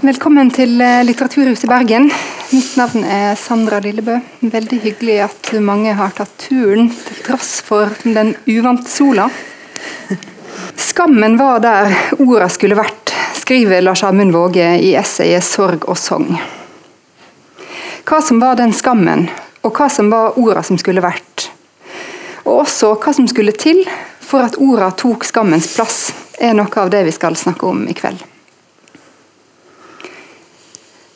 Velkommen til eh, Litteraturhuset i Bergen. Mitt navn er Sandra Lillebø. Veldig hyggelig at mange har tatt turen til tross for den uvante sola. Skammen var der orda skulle vært, skriver Lars Amund Våge i essayet 'Sorg og sogn'. Hva som var den skammen, og hva som var orda som skulle vært. Og også hva som skulle til for at orda tok skammens plass, er noe av det vi skal snakke om i kveld.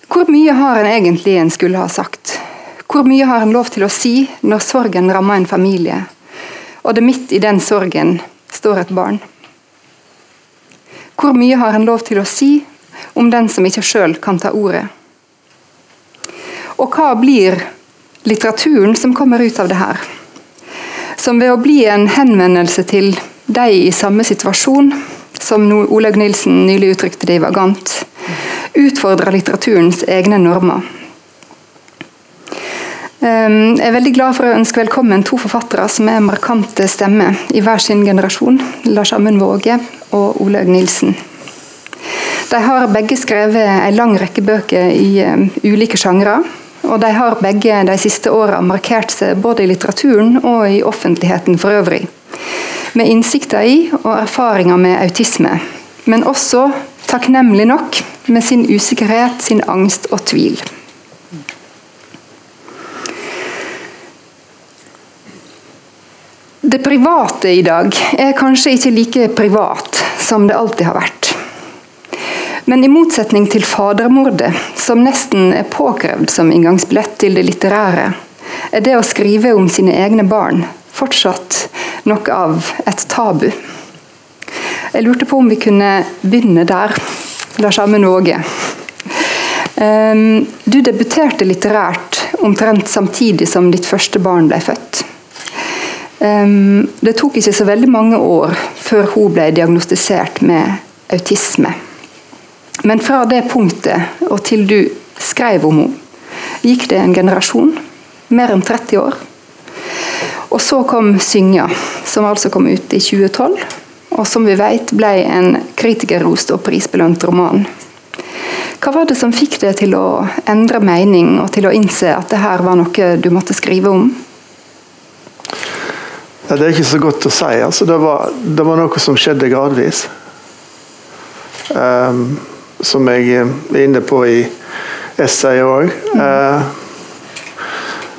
Hvor mye har en egentlig en skulle ha sagt? Hvor mye har en lov til å si når sorgen rammer en familie, og det midt i den sorgen står et barn? Hvor mye har en lov til å si om den som ikke sjøl kan ta ordet? Og hva blir litteraturen som kommer ut av det her? Som ved å bli en henvendelse til de i samme situasjon, som Olaug Nilsen nylig uttrykte det i Vagant, utfordrer litteraturens egne normer. Ehm, jeg er veldig glad for å ønske velkommen to forfattere som er markante stemmer i hver sin generasjon. Lars Amund Våge og Olaug Nilsen. De har begge skrevet en lang rekke bøker i um, ulike sjangre. Og de har begge de siste åra markert seg både i litteraturen og i offentligheten for øvrig. Med innsikter i og erfaringer med autisme. Men også, takknemlig nok, med sin usikkerhet, sin angst og tvil. Det private i dag er kanskje ikke like privat som det alltid har vært. Men i motsetning til fadermordet, som nesten er påkrevd som inngangsbillett til det litterære, er det å skrive om sine egne barn fortsatt noe av et tabu. Jeg lurte på om vi kunne begynne der. Lars Amund Våge. Um, du debuterte litterært omtrent samtidig som ditt første barn ble født. Um, det tok ikke så veldig mange år før hun ble diagnostisert med autisme. Men fra det punktet og til du skrev om henne, gikk det en generasjon. Mer enn 30 år. Og så kom 'Synga', som altså kom ut i 2012 og som vi vet ble en kritikerrost og prisbelønt roman. Hva var det som fikk deg til å endre mening og til å innse at det her var noe du måtte skrive om? Ja, det er ikke så godt å si. Altså, det, var, det, var, noe som skjedde gradvis. Um, som jeg er inne på i essayet òg. Mm. Uh,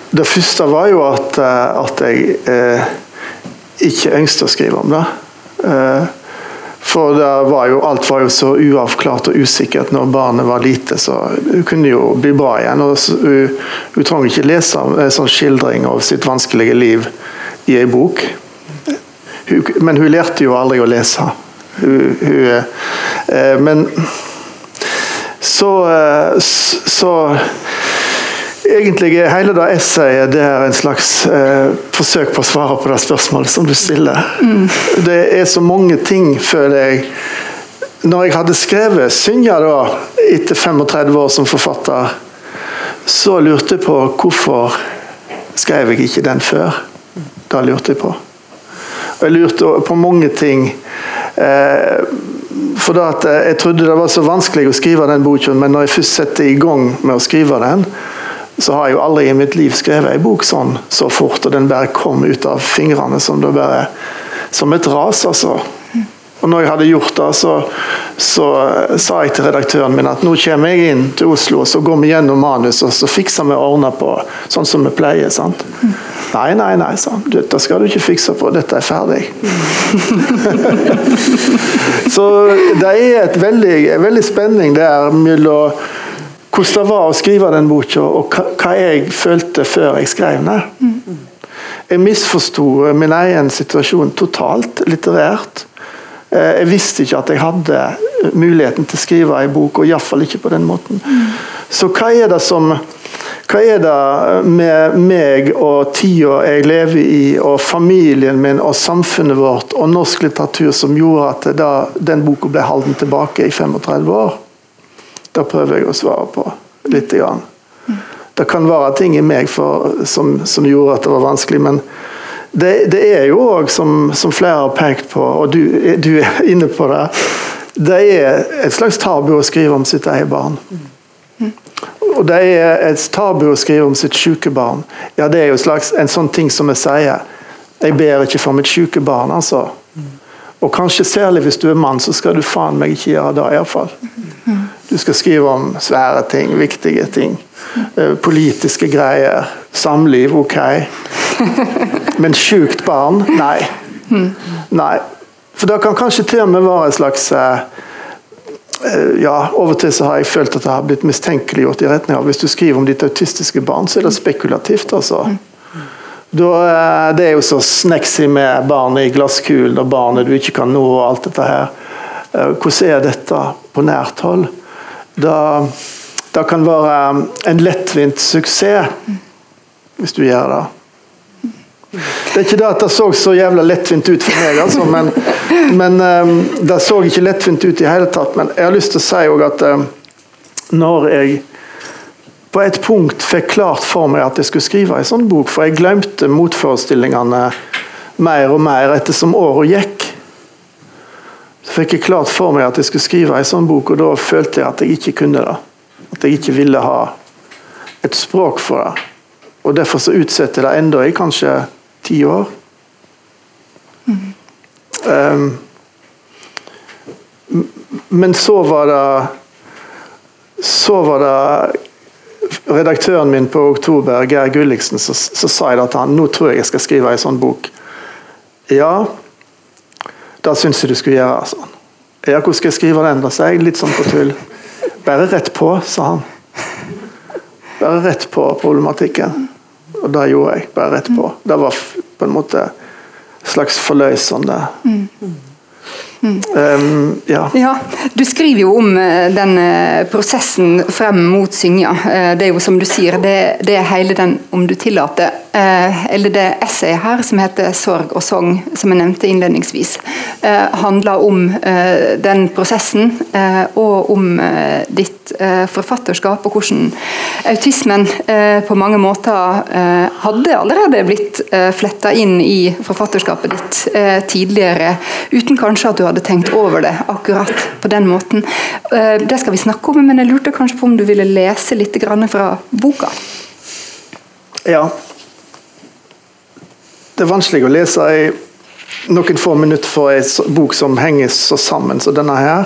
det første var jo at, uh, at jeg eh, ikke ønsket å skrive om det. Eh, for var jo, alt var jo så uavklart og usikkert når barnet var lite, så hun kunne jo bli bra igjen. og Hun, hun trenger ikke lese en sånn skildring av sitt vanskelige liv i ei bok. Hun, men hun lærte jo aldri å lese. Hun, hun, eh, men så, eh, så Egentlig er hele det essayet det er en slags eh, forsøk på å svare på det spørsmålet som du stiller. Mm. Det er så mange ting, føler jeg. Når jeg hadde skrevet 'Synja' da, etter 35 år som forfatter, så lurte jeg på hvorfor skrev jeg ikke den før. Det lurte jeg på. Og jeg lurte på mange ting. Eh, for at Jeg trodde det var så vanskelig å skrive den boken, men når jeg først setter i gang med å skrive den, så har jeg jo aldri i mitt liv skrevet ei bok sånn så fort, og den bare kom ut av fingrene som det bare som et ras, altså. Og når jeg hadde gjort det, så, så sa jeg til redaktøren min at nå kommer jeg inn til Oslo, og så går vi gjennom manus, og så fikser vi og ordner på sånn som vi pleier. sant? Mm. Nei, nei, nei, sa han. Dette skal du ikke fikse på, dette er ferdig. så det er et veldig, veldig spenning der mellom hvordan det var å skrive den boka, og hva jeg følte før jeg skrev den. Jeg misforsto min egen situasjon totalt litterært. Eh, jeg visste ikke at jeg hadde muligheten til å skrive en bok, og iallfall ikke på den måten. Så hva er det som hva er det med meg og tida jeg lever i, og familien min og samfunnet vårt og norsk litteratur som gjorde at da, den boka ble holdt tilbake i 35 år? Det prøver jeg å svare på litt. Grann. Det kan være ting i meg for, som, som, gjorde at det var vanskelig, men det, det er jo òg, som, som, flere har pekt på, og du, du, er inne på det, det er et slags tabu å skrive om sitt eget barn. Og det er et tabu å skrive om sitt syke barn. Ja, det er jo slags, en sånn ting som jeg sier. Jeg ber ikke for mitt syke barn, altså. Og kanskje særlig hvis du er mann, så skal du faen meg ikke gjøre det, iallfall. Du skal skrive om svære ting, viktige ting. Eh, politiske greier. Samliv, ok. Men sjukt barn? Nei. Nei. For det kan kanskje til og med være en slags eh, eh, ja, Av og til så har jeg følt at det har blitt mistenkeliggjort i retning av hvis du skriver om ditt autistiske barn, så er det spekulativt. altså. Da, eh, det er jo så sneksy med barnet i glasskulen og barnet du ikke kan nå og alt dette her. Hvordan er dette på nært hold? Det, det kan være en lettvint suksess hvis du gjør det. Det er ikke det at det så så jævla lettvint ut for meg, altså, men, men um, det så ikke lettvint ut i hele tatt. Men jeg har lyst til å si at um, når jeg på et punkt fikk klart for meg at jeg skulle skrive en sånn bok, for jeg glemte motforestillingene mer og mer ettersom året gikk. Fikk jeg klart for meg at jeg skulle skrive en sånn bok, og da følte jeg at jeg ikke kunne det. At jeg ikke ville ha et språk for det. Og Derfor så utsetter jeg det enda i kanskje ti år. Mm. Um, men så var det Så var det redaktøren min på Oktober, Geir Gulliksen, så, så sa jeg at han nå tror jeg jeg skal skrive en sånn bok. Ja, det syns jeg du skulle gjøre. Sånn. Ja, hvordan skal jeg skrive den? Da sa jeg litt sånn på tull. Bare rett på, sa han. Bare rett på problematikken. Og det gjorde jeg bare rett på. Det var på en måte slags forløsende. Mm. Um, ja. ja. Du skriver jo om eh, den eh, prosessen frem mot Synja. Eh, det er jo som du sier, det, det er hele den, om du tillater, eller det essayet her som heter 'Sorg og sang', som jeg nevnte innledningsvis, handler om den prosessen og om ditt forfatterskap og hvordan autismen på mange måter hadde allerede blitt fletta inn i forfatterskapet ditt tidligere, uten kanskje at du hadde tenkt over det akkurat på den måten. Eh, det skal vi snakke om, men jeg lurte kanskje på om du ville lese litt fra boka? Ja. Det er vanskelig å lese i noen få minutter for en bok som henger så sammen som denne her.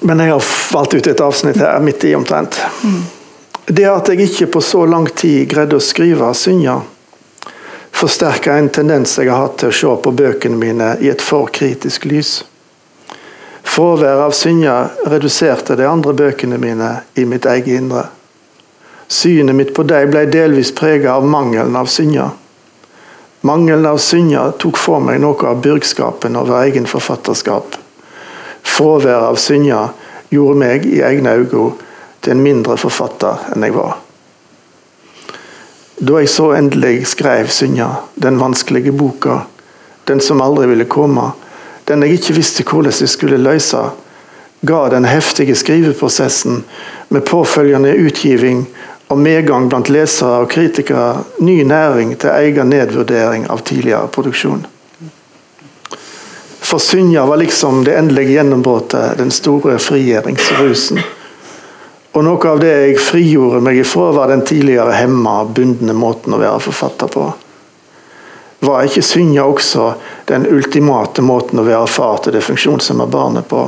Men jeg har valgt ut et avsnitt her midt i omtrent. Mm. Det at jeg ikke på så lang tid greide å skrive Synja, forsterker en tendens jeg har hatt til å se på bøkene mine i et for kritisk lys. Fraværet av Synja reduserte de andre bøkene mine i mitt eget indre. Synet mitt på dem ble delvis preget av mangelen av Synja. Mangelen av Synja tok for meg noe av byrgskapen over egen forfatterskap. Fraværet av Synja gjorde meg i egne øyne til en mindre forfatter enn jeg var. Da jeg så endelig skrev Synja, den vanskelige boka, den som aldri ville komme, den jeg ikke visste hvordan jeg skulle løse, ga den heftige skriveprosessen med påfølgende utgiving og medgang blant lesere og kritikere ny næring til egen nedvurdering av tidligere produksjon. For Synja var liksom det endelige gjennombruddet, den store frigjøringsrusen. Og Noe av det jeg frigjorde meg ifra, var den tidligere hemma, bundne måten å være forfatter på. Var ikke Synja også den ultimate måten å være far til det funksjonshemma barnet på?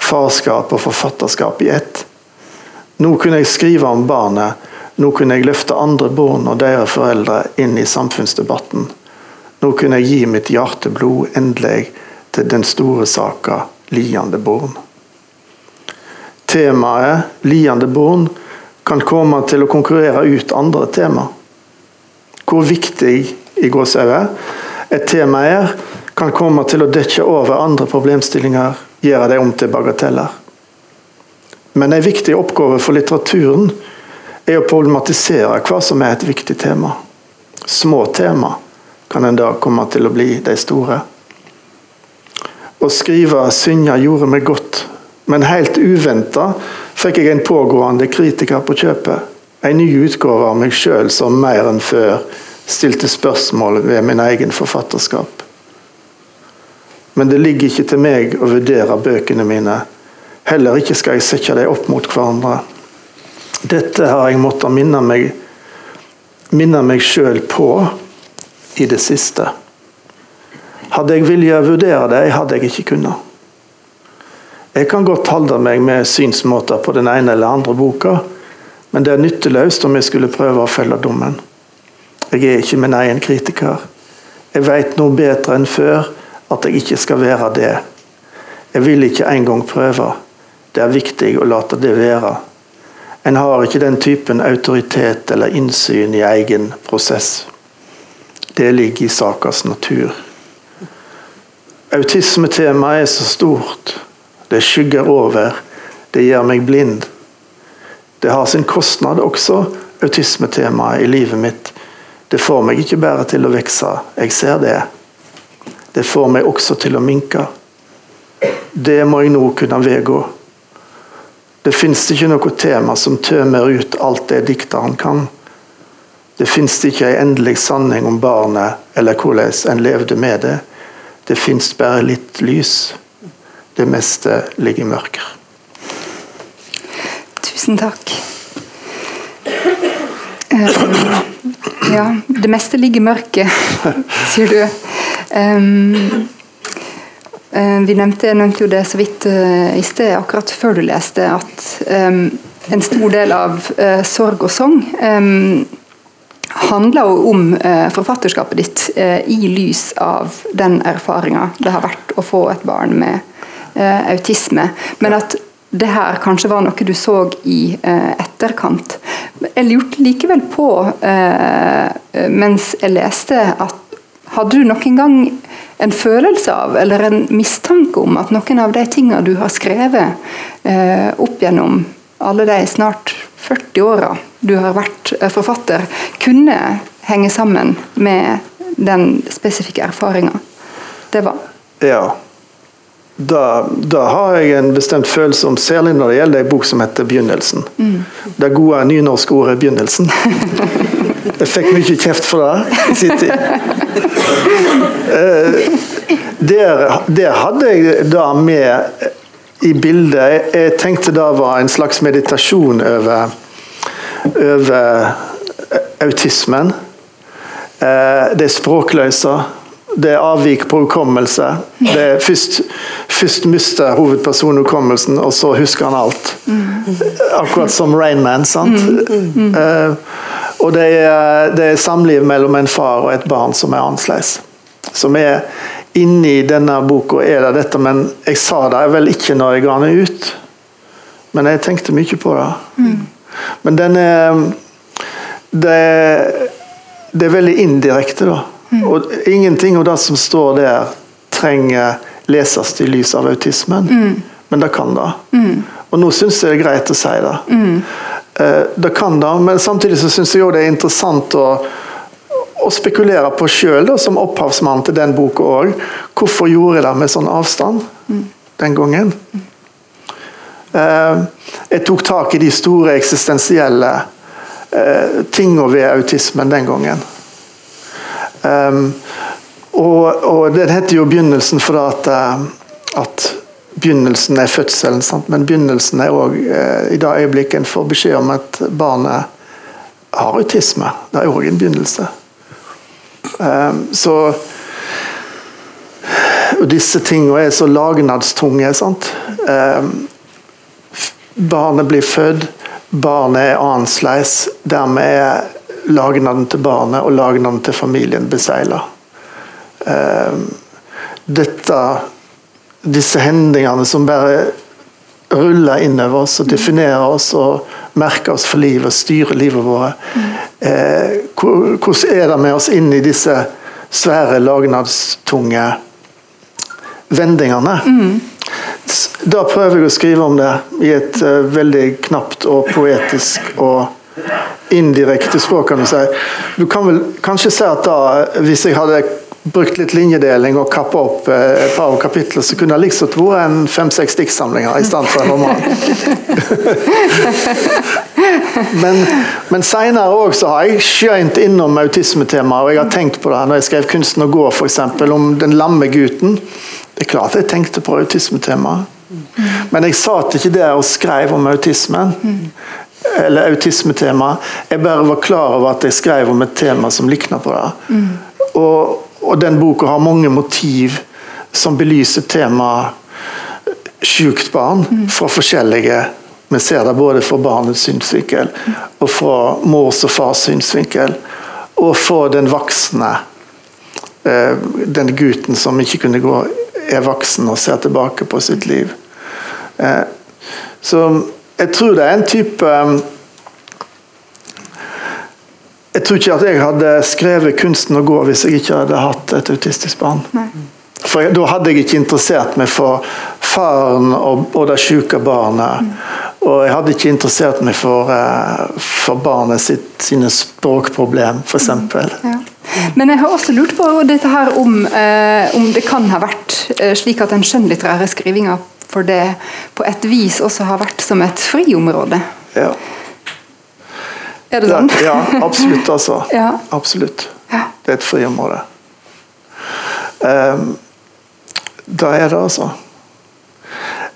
Farskap og forfatterskap i ett. Nå kunne jeg skrive om barnet. Nå kunne jeg løfte andre barn og deres foreldre inn i samfunnsdebatten. Nå kunne jeg gi mitt hjerteblod endelig til den store saka liende barn. Temaet 'liende barn' kan komme til å konkurrere ut andre tema. Hvor viktig i gåseøyne et tema er, kan komme til å dekke over andre problemstillinger, gjøre dem om til bagateller. Men en viktig oppgave for litteraturen er å problematisere hva som er et viktig tema. Små tema kan en da komme til å bli de store. Å skrive 'Synja gjorde meg godt' Men helt uventa fikk jeg en pågående kritiker på kjøpet. En ny utgave av meg sjøl som mer enn før stilte spørsmål ved min egen forfatterskap. Men det ligger ikke til meg å vurdere bøkene mine. Heller ikke skal jeg sette dem opp mot hverandre. Dette har jeg måttet minne meg, minne meg sjøl på i det siste. Hadde jeg villet vurdere dem, hadde jeg ikke kunnet. Jeg kan godt holde meg med synsmåter på den ene eller andre boka, men det er nytteløst om jeg skulle prøve å følge dommen. Jeg er ikke min egen kritiker. Jeg veit noe bedre enn før at jeg ikke skal være det. Jeg vil ikke engang prøve. Det er viktig å late det være. En har ikke den typen autoritet eller innsyn i egen prosess. Det ligger i sakas natur. Autismetemaet er så stort. Det skygger over. Det gjør meg blind. Det har sin kostnad også, autismetemaet i livet mitt. Det får meg ikke bare til å vokse, jeg ser det. Det får meg også til å minke. Det må jeg nå kunne vedgå. Det fins ikke noe tema som tømmer ut alt det dikteren kan. Det fins ikke ei endelig sanning om barnet eller hvordan en levde med det. Det fins bare litt lys. Det meste ligger i mørker. Tusen takk. Um, ja, det meste ligger i mørket, sier du. Um, vi nevnte, jeg nevnte jo det så vidt uh, i sted, akkurat før du leste, at um, en stor del av uh, sorg og sang um, handler jo om uh, forfatterskapet ditt i lys av den erfaringa det har vært å få et barn med autisme. Men at det her kanskje var noe du så i etterkant. Jeg lurte likevel på, mens jeg leste, at hadde du noen gang en følelse av, eller en mistanke om, at noen av de tingene du har skrevet eh, opp gjennom alle de snart 40 åra du har vært eh, forfatter, kunne henge sammen med den spesifikke erfaringa det var? Ja. Da, da, har jeg en bestemt følelse om, særlig når det gjelder ei bok som heter 'Begynnelsen'. Mm. Det gode nynorske ordet 'begynnelsen'. Jeg fikk mye kjeft for det i sin tid. Eh, der, der, hadde jeg da med i bildet Jeg tenkte det var en slags meditasjon over, over autismen. Eh, det er språkløse. Det er avvik på hukommelse. Det er først, først mister hovedpersonen hukommelsen, og så husker han alt. Akkurat som Rainman. sant? Mm. Uh, og det er, det er, samliv mellom en far og et barn som er annerledes. Som er inni denne boka, er det dette, men jeg sa det vel ikke når jeg ga den ut. Men jeg tenkte mye på det. Mm. Men den er det, det, er veldig indirekte, da. Mm. Og ingenting av det som står der, trenger leses i lys av autismen. Mm. Men det kan det. Mm. Og nå syns jeg det er greit å si det. Mm. Det kan det, men samtidig så syns jeg det er interessant å, å spekulere på sjøl, som opphavsmann til den boka òg. Hvorfor gjorde jeg det med sånn avstand den gangen? Eh, jeg tok tak i de store eksistensielle eh, tingene ved autismen den gangen. Og, og det heter jo 'Begynnelsen' for at, at begynnelsen er fødselen, sant? men begynnelsen er òg eh, i det øyeblikket en får beskjed om at barnet har autisme. Det er òg en begynnelse. Um, så og disse tingene er så lagnadstunge. sant? Barnet blir født, barnet er annerledes. Dermed er lagnaden til barnet og lagnaden til familien besegla. Um, dette disse hendelsene som bare ruller innover oss og definerer oss og merker oss for livet og styrer livet vårt. Eh, hvordan er det med oss inn i disse svære, lagnadstunge vendingene? Mm. Da prøver jeg å skrive om det i et uh, veldig knapt og poetisk og indirekte språk, kan du si. Du kan vel kanskje si at da, hvis jeg hadde brukt litt linjedeling og kappa opp eh, et par kapitler, så kunne det liksom vært en fem-seks diktsamlinger i stedet for en roman. men men seinere òg så har jeg skjønt innom autismetemaet, og jeg har tenkt på det når jeg skrev 'Kunsten å gå', f.eks., om den lamme gutten. Det er klart jeg tenkte på autismetemaet. Men jeg satt ikke der og skrev om autismen. Eller autismetema. Jeg bare var klar over at jeg skrev om et tema som likna på det. Og, og, den boka har mange motiv som belyser temaet sjukt barn fra forskjellige Vi ser det både fra barnets synsvinkel og fra mors og fars synsvinkel. Og fra den voksne. Eh, den gutten som ikke kunne gå, er voksen og ser tilbake på sitt liv. Eh, så jeg tror det er en type Jeg tror ikke at jeg hadde skrevet 'Kunsten å gå' hvis jeg ikke hadde hatt et autistisk barn. Nei. For Da hadde jeg ikke interessert meg for faren og, og det syke barnet. Mm. Og jeg hadde ikke interessert meg for, uh, for barnet sitt, sine språkproblem, f.eks. Mm. Ja. Men jeg har også lurt på dette her om, eh, om det kan ha vært uh, slik at den skjønnlitterære skrivinga for det på et vis også har vært som et friområde. Ja. Er det sånn? Ja, absolutt. altså. Ja. Absolutt. Ja. Det er et friområde. Um, da er det, altså.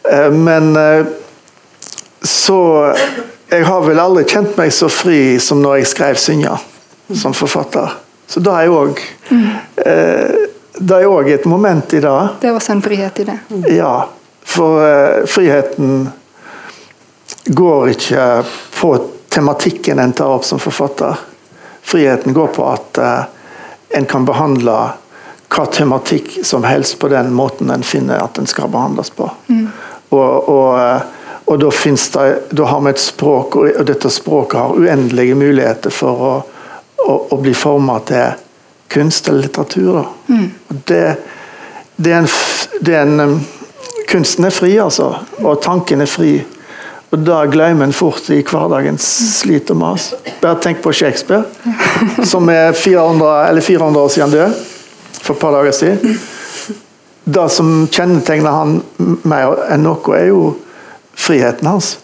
Uh, men uh, så Jeg har vel aldri kjent meg så fri som når jeg skrev 'Synja' som forfatter. Så da er òg mm. uh, Det er òg et moment i det. Det er også en frihet i det. Ja. For uh, friheten går ikke på tematikken en tar opp som forfatter. Friheten går på at uh, en kan behandle hva tematikk som helst på den måten en finner at den skal behandles på. Mm. Og, og, uh, og da, det, da, har vi et språk, og dette språket har uendelige muligheter for å, å, å bli forma til kunst eller litteratur. Mm. Det, det, er en, det er en kunsten er fri, altså. Og tanken er fri. Og da glemmer en fort i hverdagens slit og mas. Bare tenk på Shakespeare, som er 400, 400 år siden død. For et par dager siden. Det som kjennetegner han mer enn noe, er jo friheten hans.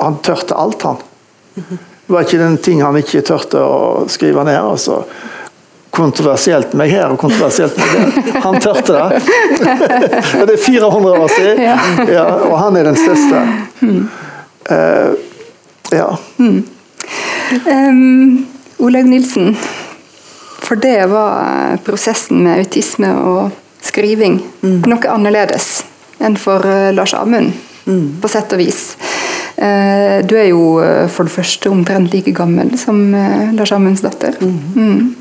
Han tørte alt, han. Det var ikke den ting han ikke tørte å skrive ned. altså kontroversielt meg her og kontroversielt meg der. Han tørte det. og det er 400 år siden, ja, og han er den største. Uh, ja. Mm. Um, Olaug Nilsen, for det var prosessen med autisme og skriving mm. noe annerledes enn for uh, Lars Amund, mm. på sett og vis. Uh, du er jo for det første omtrent like gammel som Lars Amunds datter. Mm.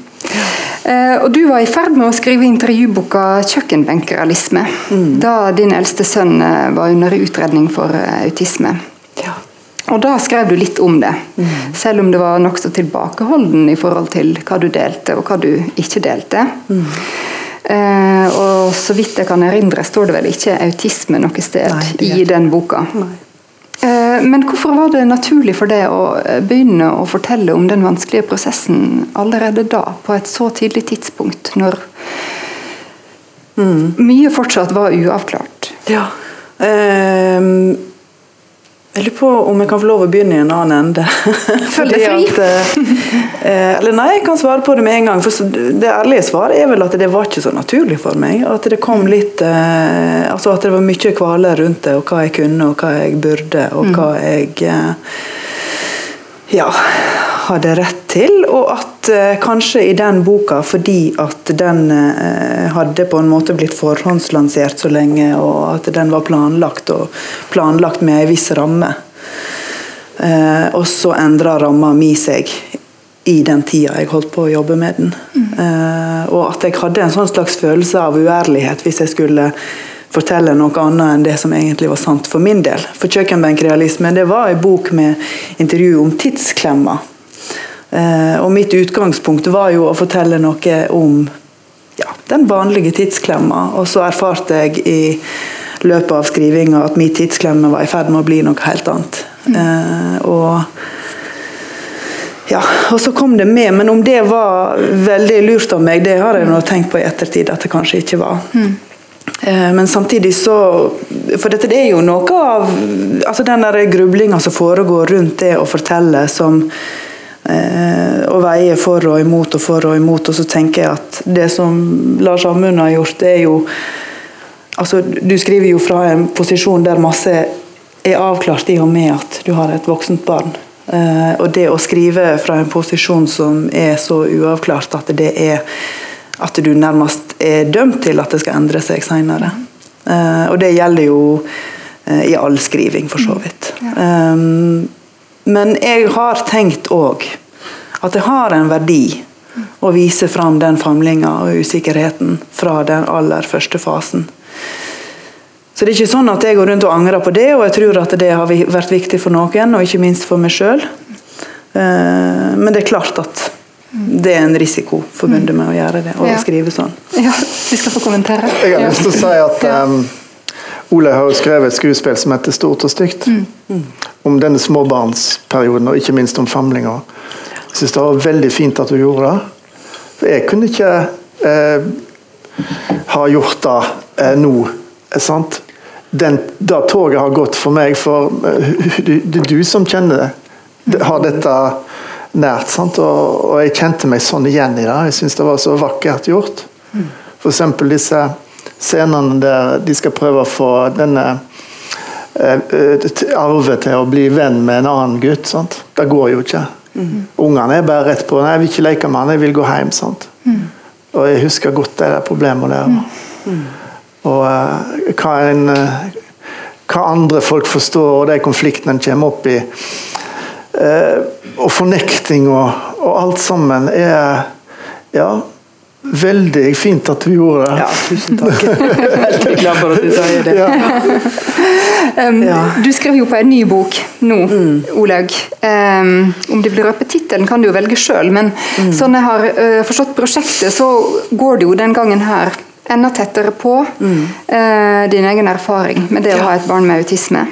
Eh, og Du var i ferd med å skrive intervjuboka 'Kjøkkenbenkerealisme', mm. da din eldste sønn eh, var under utredning for eh, autisme. Ja. Og Da skrev du litt om det, mm. selv om det var nokså tilbakeholden i forhold til hva du delte og hva du ikke delte. Mm. Eh, og Så vidt jeg kan erindre, står det vel ikke autisme noe sted Nei, i den boka. Nei. Eh, men hvorfor var det naturlig for deg å eh, begynne å fortelle om den vanskelige prosessen allerede da, på et så tidlig tidspunkt, når mm. mye fortsatt var uavklart? Ja. Um, jeg lurer på om jeg kan få lov å begynne i en annen ende. Følg deg fri! Eh, eller nei, jeg kan svare på det med en gang. For det ærlige svaret er vel at det var ikke så naturlig for meg. At det kom litt eh, Altså at det var mye kvaler rundt det, og hva jeg kunne, og hva jeg burde, og mm. hva jeg eh, Ja hadde rett til, og at eh, kanskje i den boka, fordi at den eh, hadde på en måte blitt forhåndslansert så lenge, og at den var planlagt, og planlagt med en viss ramme, eh, og så endra ramma mi seg i den tida jeg holdt på å jobbe med den. Mm. Og at jeg hadde en sånn slags følelse av uærlighet hvis jeg skulle fortelle noe annet enn det som egentlig var sant for min del. For 'Kjøkkenbenkrealisme' det var en bok med intervju om tidsklemmer. Eh, og mitt utgangspunkt var jo å fortelle noe om ja, den vanlige tidsklemma. Og så erfarte jeg i løpet av skrivinga at min tidsklemme var i ferd med å bli noe helt annet. Mm. Eh, og ja, og så kom det med, men om det var veldig lurt av meg, det har jeg nå tenkt på i ettertid at det kanskje ikke var. Mm. Eh, men samtidig så For dette det er jo noe av altså den grublinga som foregår rundt det å fortelle, som og veie for og imot og for og imot. Og så tenker jeg at det som Lars Amund har gjort, det er jo altså, Du skriver jo fra en posisjon der masse er avklart i og med at du har et voksent barn. Uh, og det å skrive fra en posisjon som er så uavklart at det er at du nærmest er dømt til at det skal endre seg seinere. Uh, og det gjelder jo i all skriving, for så vidt. Um, men jeg har tenkt òg at det har en verdi å vise fram den famlinga og usikkerheten fra den aller første fasen. Så det er ikke sånn at jeg går rundt og angrer på det, og jeg tror at det har vært viktig for noen, og ikke minst for meg sjøl. Eh, men det er klart at det er en risiko forbundet med å gjøre det, og ja. skrive sånn. Ja, vi skal få kommentere. Jeg har lyst til å si at um, Ole har jo skrevet et skuespill som heter 'Stort og stygt'. Mm. Om denne småbarnsperioden, og ikke minst om famlinger. Jeg syns det var veldig fint at du gjorde det. For jeg kunne ikke eh, ha gjort det eh, nå. Sant? Den, det toget har gått for meg, for eh, det er du som kjenner det. Har dette nært. Sant? Og, og, jeg kjente meg sånn igjen i det. Jeg syns det var så vakkert gjort. F.eks. disse scenene der de skal prøve å få denne eh, arve til å bli venn med en annen gutt. Sant? Det går jo ikke. Mm. Ungene er bare rett på 'nei, jeg vil ikke leke med han, jeg vil gå hjem'. sant? Mm. Og jeg husker godt det der problemet der. Mm. Og uh, hva, en, uh, hva, andre folk forstår, og de konfliktene en kommer opp i. Uh, og fornekting og, og, alt sammen er Ja, veldig fint at du gjorde det. Ja, tusen takk. Veldig glad for at du sier det. Ja. Um, ja. Du skriver jo på en ny bok nå, mm. Olaug. Um, om det blir røpet tittelen, kan du jo velge sjøl, men mm. sånn jeg har uh, forstått prosjektet, så går det jo den gangen her enda tettere på mm. uh, din egen erfaring med det ja. å ha et barn med autisme.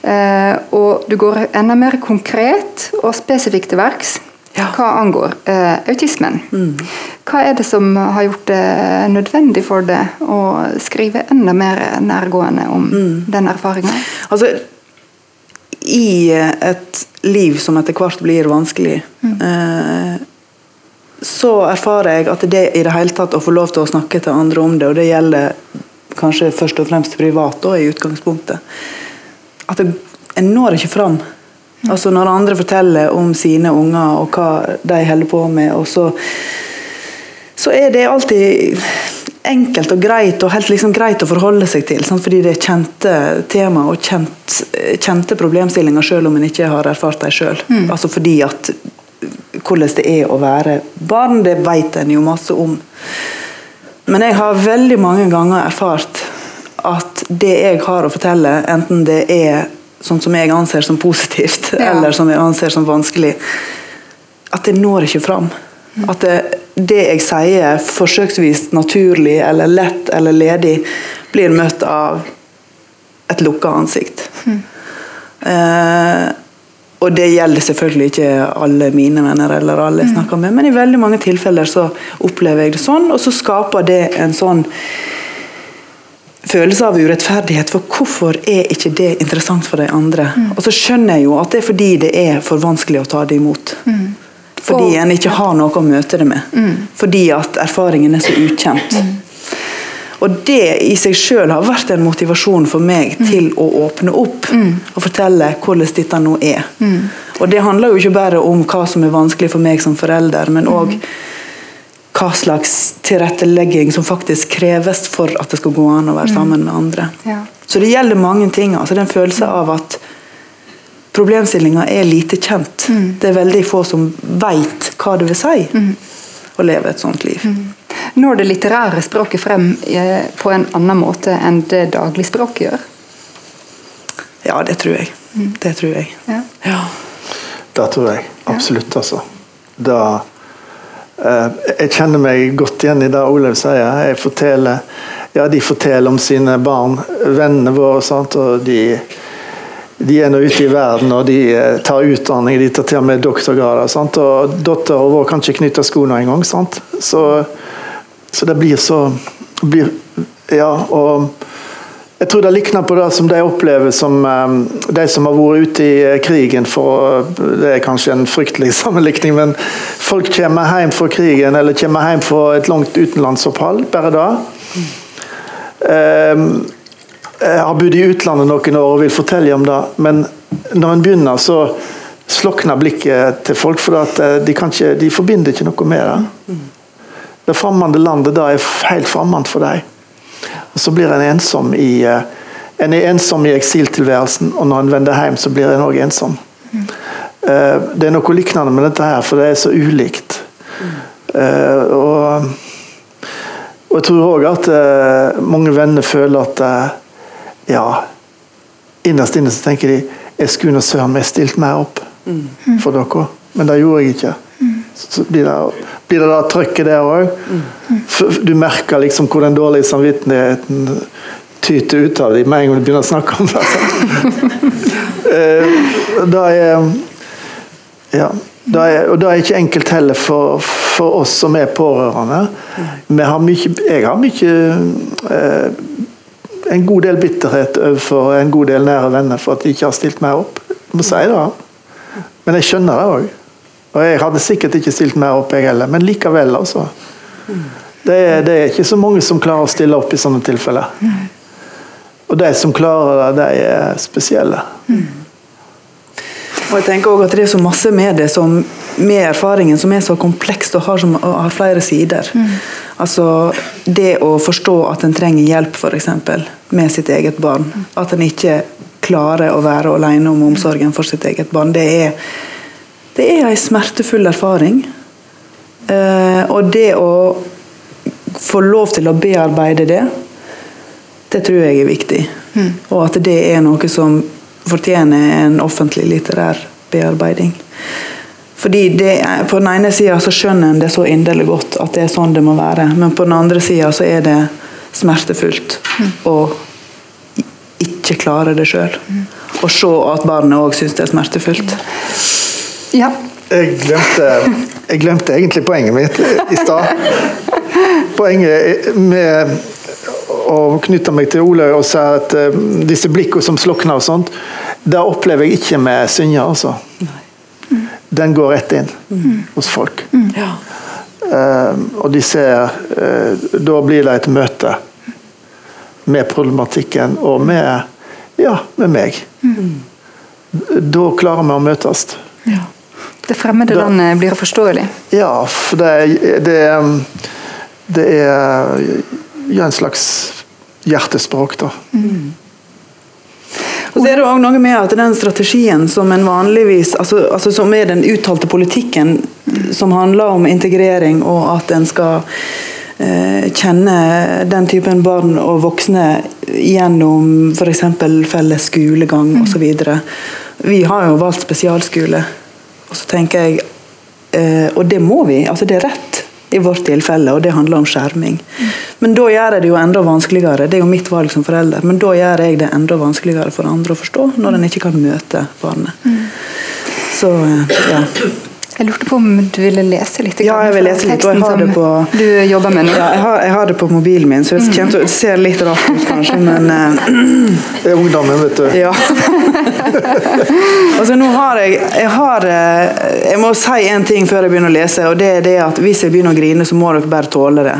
Uh, og du går enda mer konkret og spesifikt til verks ja. hva angår eh, autismen. Mm. Hva er det som har gjort det nødvendig for deg å skrive enda mer nærgående om mm. den erfaringa? Altså, I et liv som etter hvert blir vanskelig, mm. eh, så erfarer jeg at det i det hele tatt å få lov til å snakke til andre om det, og det gjelder kanskje først og fremst privat da, i utgangspunktet, at jeg, jeg når ikke fram. Altså Når andre forteller om sine unger og hva de holder på med, og så, så er det alltid enkelt og greit og helt liksom greit å forholde seg til. Sant? Fordi det er kjente tema og kjent, kjente problemstillinger selv om en ikke har erfart dem sjøl. Mm. Altså fordi at hvordan det er å være barn, det vet en jo masse om. Men jeg har veldig mange ganger erfart at det jeg har å fortelle, enten det er sånn som jeg anser som positivt, ja. eller som jeg anser som vanskelig, at det når ikke fram. At det, det, jeg sier, forsøksvis naturlig eller lett eller ledig, blir møtt av et lukka ansikt. Mm. Eh, og det gjelder selvfølgelig ikke alle mine venner eller alle jeg snakker med, men i veldig mange tilfeller så opplever jeg det sånn, og så skaper det en sånn følelse av urettferdighet. For hvorfor er ikke det interessant for de andre? Mm. Og så skjønner jeg jo at det er fordi det er for vanskelig å ta det imot. Mm. Fordi en ikke har noe å møte det med. Mm. Fordi at erfaringen er så ukjent. Mm. Og det i seg sjøl har vært en motivasjon for meg mm. til å åpne opp mm. og fortelle hvordan dette nå er. Og det handler jo ikke bare om hva som er vanskelig for meg som forelder, men òg hva slags tilrettelegging som faktisk kreves for at det skal gå an å være mm. sammen med andre. Ja. Så det gjelder mange ting. altså Den følelsen av at problemstillinga er lite kjent. Mm. Det er veldig få som veit hva det vil si mm. å leve et sånt liv. Mm. Når det litterære språket frem eh, på en annen måte enn det dagligspråket gjør? Ja, det tror jeg. Mm. Det tror jeg. Ja. ja. Det tror jeg absolutt, altså. Da jeg kjenner meg godt igjen i det Olaug sier. Jeg forteller, ja, de forteller om sine barn, vennene våre. Sant? og de, de er nå ute i verden og de eh, tar utdanning, de tar til og med doktorgrader. Sant? Og dattera vår kan ikke knytte skoene engang. Så, så det blir så blir, Ja, og jeg tror det likner på det som de opplever som um, de som har vært ute i eh, krigen for Det er kanskje en fryktelig sammenlikning, men folk kommer hjem fra krigen eller kommer hjem fra et langt utenlandsopphold, bare da. Eh, jeg har bodd i utlandet noen år og vil fortelle om det, men når en begynner, så slokner blikket til folk, for eh, de, ikke, de forbinder ikke noe med det. Det fremmede landet da er helt fremmed for deg. Og Så blir en ensom i eh, en er ensom i eksiltilværelsen, og når en vender hjem, så blir en òg ensom. Det er noe lignende med dette her, for det er så ulikt. Og, og jeg tror òg at mange venner føler at ja, innerst inne så tenker de jeg skulle nå søren meg stilt mer opp mm. for dere, men det gjorde jeg ikke. Mm. Så blir det, blir det da trøkket der òg. Du merker liksom hvor den dårlige samvittigheten tyter ut av dem med en gang du begynner å snakke om det. da er ja, da er, og det er ikke enkelt heller for, for oss som er pårørende. Har mye, jeg har mye eh, en god del bitterhet overfor en god del nære venner for at de ikke har stilt meg opp. Jeg må si det. Men jeg skjønner det òg. Og jeg hadde sikkert ikke stilt mer opp, jeg heller. Men likevel, altså. Det er, det er, ikke så mange som klarer å stille opp i sånne tilfeller. Og de som klarer det, de er spesielle. Og jeg tenker også at Det er så masse med det som, med erfaringen som er så komplekst og har, som, og har flere sider. Mm. Altså Det å forstå at en trenger hjelp for eksempel, med sitt eget barn. At en ikke klarer å være alene om omsorgen for sitt eget barn. Det er, det er en smertefull erfaring. Eh, og det å få lov til å bearbeide det, det tror jeg er viktig. Mm. Og at det er noe som fortjener en offentlig litterær bearbeiding. Fordi det, På den ene sida skjønner en det så inderlig godt at det er sånn det må være, men på den andre sida så er det smertefullt mm. å ikke klare det sjøl. Mm. Og se at barnet òg syns det er smertefullt. Ja. Jeg glemte, jeg glemte egentlig poenget mitt i stad. Poenget med å knytte meg til Ole og si at uh, disse blikkene som slukner og sånt, det opplever jeg ikke med Synja, altså. Den går rett inn mm. hos folk. Mm. Ja. Uh, og de ser uh, Da blir det et møte med problematikken og med, ja, med meg. Mm. Da klarer vi å møtes. Ja. Det fremmede da, landet blir forståelig? Ja, for det, det, det er ja, en slags hjertespråk, da. Mm. Og så er det også noe med at den strategien som en vanligvis altså, altså Som er den uttalte politikken som handler om integrering og at en skal eh, kjenne den typen barn og voksne gjennom f.eks. felles skolegang osv. Vi har jo valgt spesialskole, og så tenker jeg eh, Og det må vi, altså det er rett i vårt tilfelle, og det handler om skjerming. Men da gjør jeg det jo enda vanskeligere, det er jo mitt valg som forelder, men da gjør jeg det enda vanskeligere for andre å forstå, når en ikke kan møte barnet. Så, ja. Jeg lurte på om du ville lese litt? Ja, jeg vil lese litt, og jeg har det på du jobber med nå. Ja, jeg har, jeg har det på mobilen min, så det mm. ser litt rart ut kanskje, men uh, Det er ungdommen, vet du. Ja. altså, nå har jeg jeg, har, eh, jeg må si en ting før jeg begynner å lese, og det er det at hvis jeg begynner å grine, så må dere bare tåle det.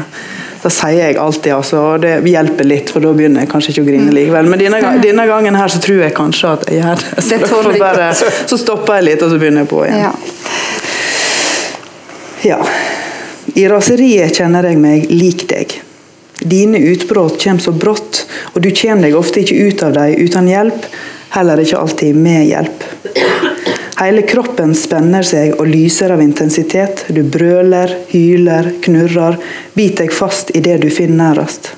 Da sier jeg alltid altså, og det hjelper litt, for da begynner jeg kanskje ikke å grine likevel. Men denne, denne gangen her så tror jeg kanskje at jeg gjør det. Så, bare, så stopper jeg litt, og så begynner jeg på igjen. Ja. Ja. I raseriet kjenner jeg meg lik deg. Dine utbrudd kommer så brått, og du kommer deg ofte ikke ut av dem uten hjelp, heller ikke alltid med hjelp. Hele kroppen spenner seg og lyser av intensitet. Du brøler, hyler, knurrer, biter deg fast i det du finner nærest.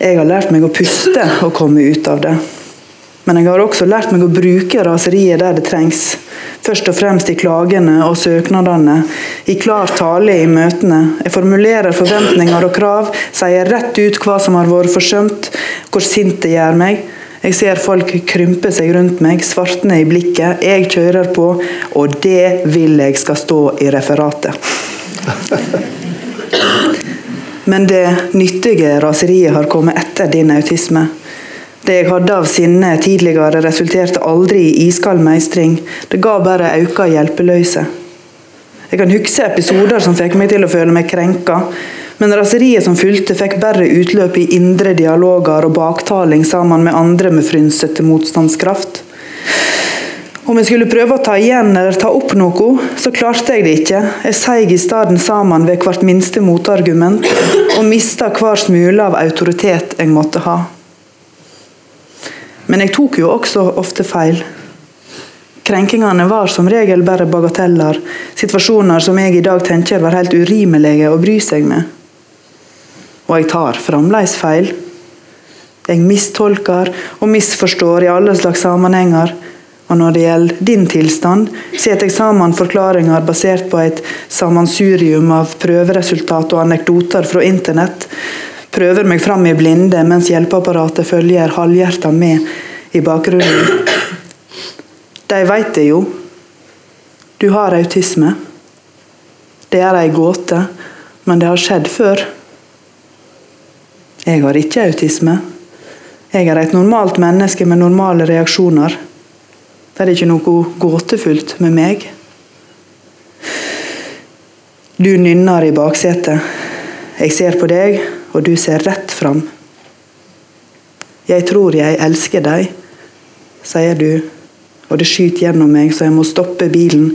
Jeg har lært meg å puste og komme ut av det. Men jeg har også lært meg å bruke raseriet der det trengs. Først og fremst i klagene og søknadene, i klar tale i møtene. Jeg formulerer forventninger og krav, sier rett ut hva som har vært forsømt, hvor sint det gjør meg. Jeg ser folk krympe seg rundt meg, svartne i blikket. Jeg kjører på, og det vil jeg skal stå i referatet. Men det nyttige raseriet har kommet etter din autisme. Det jeg hadde av sinne tidligere, resulterte aldri i iskald meistring. Det ga bare auka hjelpeløse. Jeg kan huske episoder som fikk meg til å føle meg krenka, Men raseriet som fulgte, fikk bare utløp i indre dialoger og baktaling sammen med andre med frynsete motstandskraft. Om jeg skulle prøve å ta igjen eller ta opp noe, så klarte jeg det ikke. Jeg seig i stedet sammen ved hvert minste motargument, og mista hver smule av autoritet jeg måtte ha. Men jeg tok jo også ofte feil. Krenkingene var som regel bare bagateller, situasjoner som jeg i dag tenker var helt urimelige å bry seg med. Og jeg tar fremdeles feil. Jeg mistolker og misforstår i alle slags sammenhenger. Og når det gjelder din tilstand, setter jeg sammen forklaringer basert på et sammensurium av prøveresultat og anekdoter fra internett. Prøver meg fram i blinde mens hjelpeapparatet følger halvhjerta med i bakgrunnen. De veit det jo. Du har autisme. Det er ei gåte, men det har skjedd før. Jeg har ikke autisme. Jeg er et normalt menneske med normale reaksjoner. Det er ikke noe gåtefullt med meg. Du nynner i baksetet. Jeg ser på deg, og du ser rett fram. Jeg tror jeg elsker deg, sier du, og det skyter gjennom meg så jeg må stoppe bilen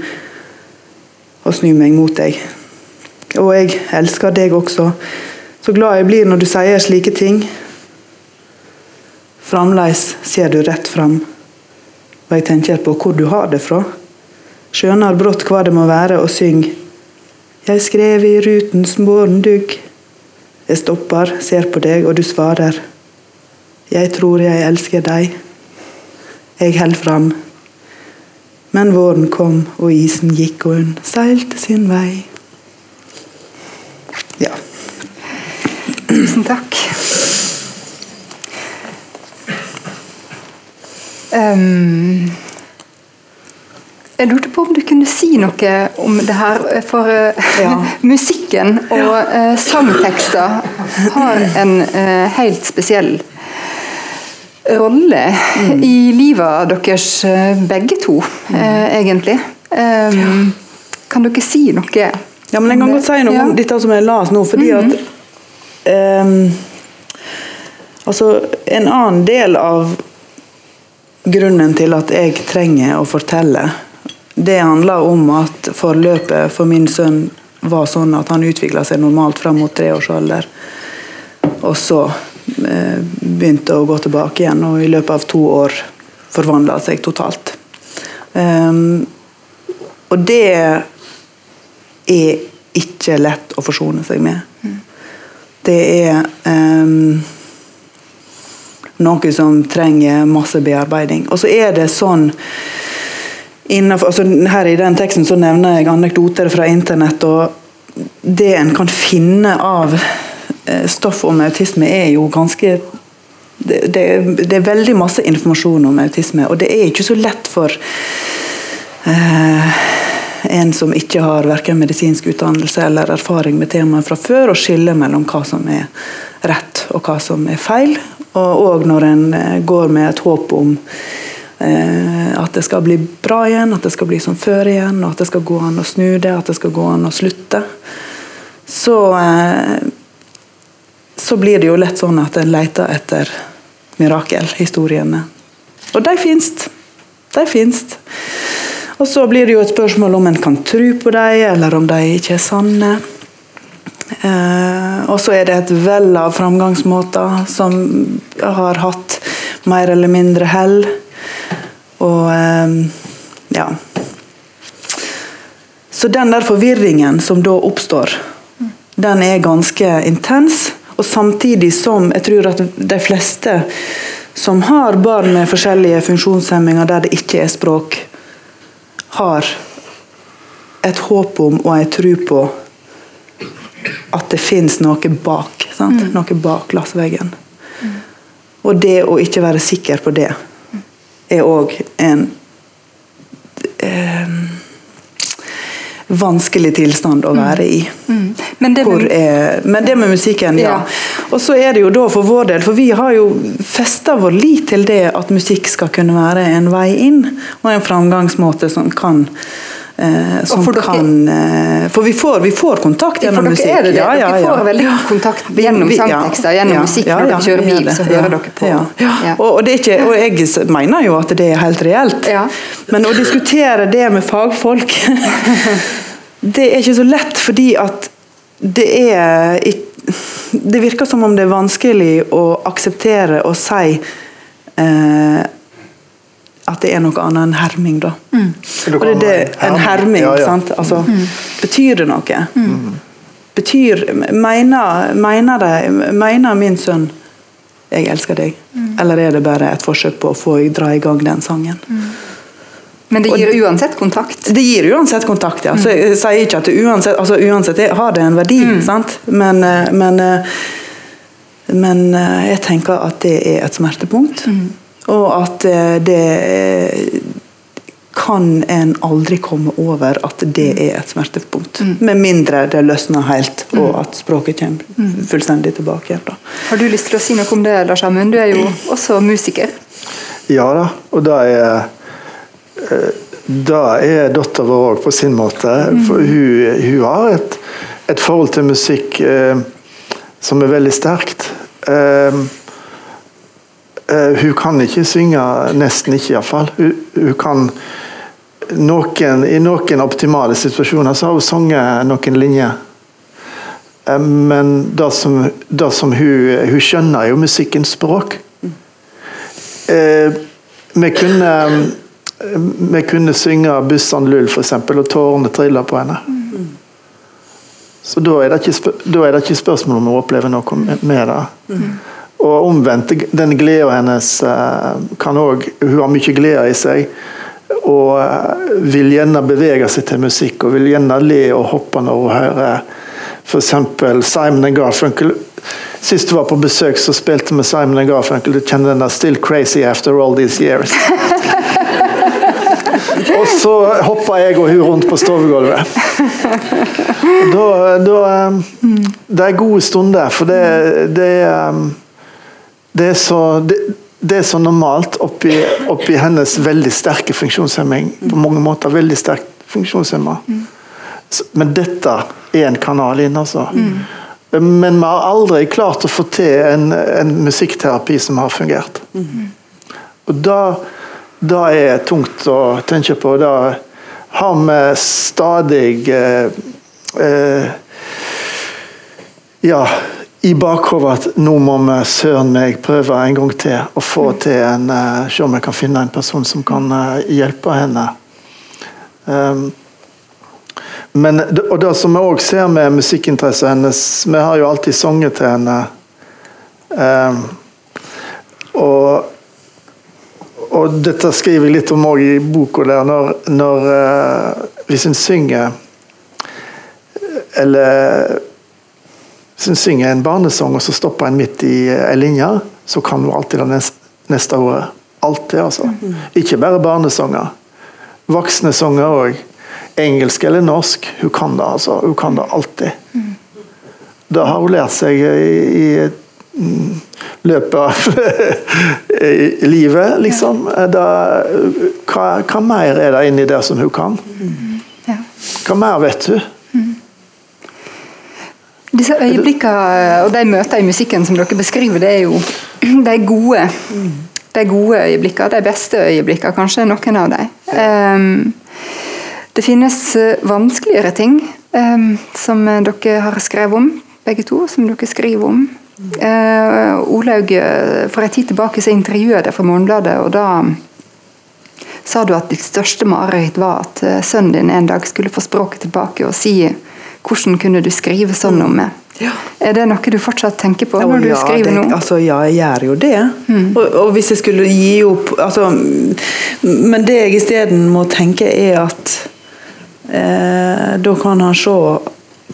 og snu meg mot deg. Og jeg elsker deg også. Så glad jeg blir når du sier slike ting. Fremdeles ser du rett fram. Og jeg tenker på hvor du har det fra. Skjønner brått hva det må være, og syng. Jeg skrev i rutens morgendugg. Jeg stopper, ser på deg, og du svarer. Jeg tror jeg elsker deg. Jeg holder fram. Men våren kom, og isen gikk, og hun seilte sin vei. Ja. Tusen takk. Um, jeg lurte på om du kunne si noe om det her, for uh, Ja. musikken og uh, sangtekster har en uh, helt spesiell rolle i livet deres uh, begge to, uh, egentlig. Um, kan dere si noe? Ja, men Jeg kan godt si noe om dette som jeg las nå, fordi at um, Altså, en annen del av grunnen til at jeg trenger å fortelle, det handler om at forløpet for min sønn var sånn at han utvikla seg normalt fram mot treårsalder. Og så eh, begynte å gå tilbake igjen, og i løpet av to år forvandla seg totalt. Um, og det er ikke lett å forsone seg med. Det er um, noe som trenger masse bearbeiding. Og så er det sånn innenfor, altså Her i den teksten så nevner jeg anekdoter fra internett. og Det en kan finne av eh, stoff om autisme, er jo ganske det, det, det er veldig masse informasjon om autisme, og det er ikke så lett for eh, en som ikke har verken medisinsk utdannelse eller erfaring med temaet fra før, å skille mellom hva som er rett og hva som er feil. Og òg når en eh, går med et håp om at det skal bli bra igjen, at det skal bli som før igjen, og at det skal gå an å snu det, at det skal gå an å slutte. Så, eh, så blir det jo lett sånn at en leter etter mirakelhistoriene. Og de fins. De fins. Og så blir det jo et spørsmål om en kan tro på dem, eller om de ikke er sanne. Eh, og så er det et vell av framgangsmåter som har hatt mer eller mindre hell. Og eh, ja. Så den der forvirringen som da oppstår, den er ganske intens. Og samtidig som jeg tror at de fleste som har barn med forskjellige funksjonshemminger der det ikke er språk, har et håp om og en tro på at det fins noe bak. Sant? Noe bak glassveggen. Og det å ikke være sikker på det, er òg en eh, vanskelig tilstand å være i. Men det med, er, men det med musikken, ja. Ja. Og så er det jo da for vår del, for vi har jo festa vår lit til det at musikk skal kunne være en vei inn, og en framgangsmåte som kan eh, som for dere- kan eh, For vi får, vi får kontakt gjennom gjennom for musikk. dere er det det. Ja, ja, Dere får veldig kontakt gjennom sangtekster, gjennom Ja, musikk. Når ja, dere kjører bil, det. så hører Ja, dere på. Ja. Ja. Og, og, det ikke, og jeg mener jo at det er helt reelt. Ja. Men å diskutere det med fagfolk Det er ikke så lett, fordi at det er Det virker som om det er vanskelig å akseptere og si eh, at det er noe annet enn herming, da. Og det er det, en herming, Ja, ja. sant. Altså, Betyr det noe? Betyr Mener, mener, det, mener min sønn 'jeg elsker deg', eller er det bare et forsøk på å få dra i gang den sangen? Men det gir uansett kontakt. Det gir uansett kontakt, ja. Så jeg sier ikke at det uansett, altså uansett det- har det en verdi, sant? Men, eh, men, eh, men eh, jeg tenker at det er et smertepunkt. Og at eh, det eh, kan en aldri komme over at det er et smertepunkt. Med mindre det løsner helt, og at språket kommer fullstendig tilbake igjen. da. Har du lyst til å si noe om det, Lars Amund? Du er jo også musiker. Ja da, og da er det er dattera vår òg på sin måte. For hun, hun har et, et forhold til musikk eh, som er veldig sterkt. Eh, eh, hun kan ikke synge, nesten ikke iallfall. Hun, hun kan noen, I noen optimale situasjoner så har hun sunget noen linjer. Eh, Men det som, det som hun, hun skjønner, er jo musikkens språk. Eh, vi kunne vi kunne synge 'Bussan lull', f.eks., og tårene trilla på henne. Så da er, det ikke, da er det ikke spørsmål om å oppleve noe med det. Og omvendt, den gleden hennes eh, kan òg Hun har mye glede i seg. Og eh, vil gjerne bevege seg til musikk, og vil gjerne le og hoppe når hun hører f.eks. Simon Garfunkel. Sist du var på besøk, så spilte vi Simon Garfunkel. Du kjenner den der 'Still Crazy After All These Years'. Og så hoppa jeg og hun rundt på stovegulvet. Da, da um, Det er gode stunder, for det, det, er, det, er så, det, det er så normalt oppi, oppi hennes veldig sterke funksjonshemming. På mange måter veldig sterkt funksjonshemma. Men dette er en kanal inn, altså. Men vi har aldri klart å få til en, en musikkterapi som har fungert. Og da, da er tungt å tenke på. Da har vi stadig eh, eh, Ja, i bakhodet at nå må vi søren meg prøve en gang til å få til en uh, Se om jeg kan finne en person som kan uh, hjelpe henne. Um, men, og det som vi òg ser med musikkinteressen hennes Vi har jo alltid sunget til henne. Um, og og dette skriver jeg litt om òg i boka der, når, når uh, Hvis en synger Eller Hvis hun synger en barnesang, og så stopper en midt i ei linje, så kan hun alltid det neste, året. Alltid, altså. Ikke bare barnesanger. Voksne sanger òg. Engelsk eller norsk. Hun kan det, altså. Hun kan det alltid. Det har hun lært seg i, i mm, løpet av livet, liksom. Da, hva, hva mer er det inni der som hun kan? Ja. Hva mer vet du? Disse øyeblikkene og de møtene i musikken som dere beskriver, det er jo de gode. De gode øyeblikkene, de beste øyeblikkene, kanskje noen av dem. Um, det finnes eh, vanskeligere ting um, som dere har skrevet om, begge to, som dere skriver om. Uh, Olaug, eh, for en tid tilbake så intervjuet jeg deg for Morgenbladet, og da sa du at ditt største mareritt var at eh, sønnen din en dag skulle få språket tilbake og si hvordan kunne du skrive sånn om meg? Ja. Er det noe du fortsatt tenker på Ja, når du ja, skriver det, nå? Altså, ja, jeg gjør jo det. Og, og hvis jeg skulle gi opp altså, Men det jeg isteden må tenke, er at eh, da kan han se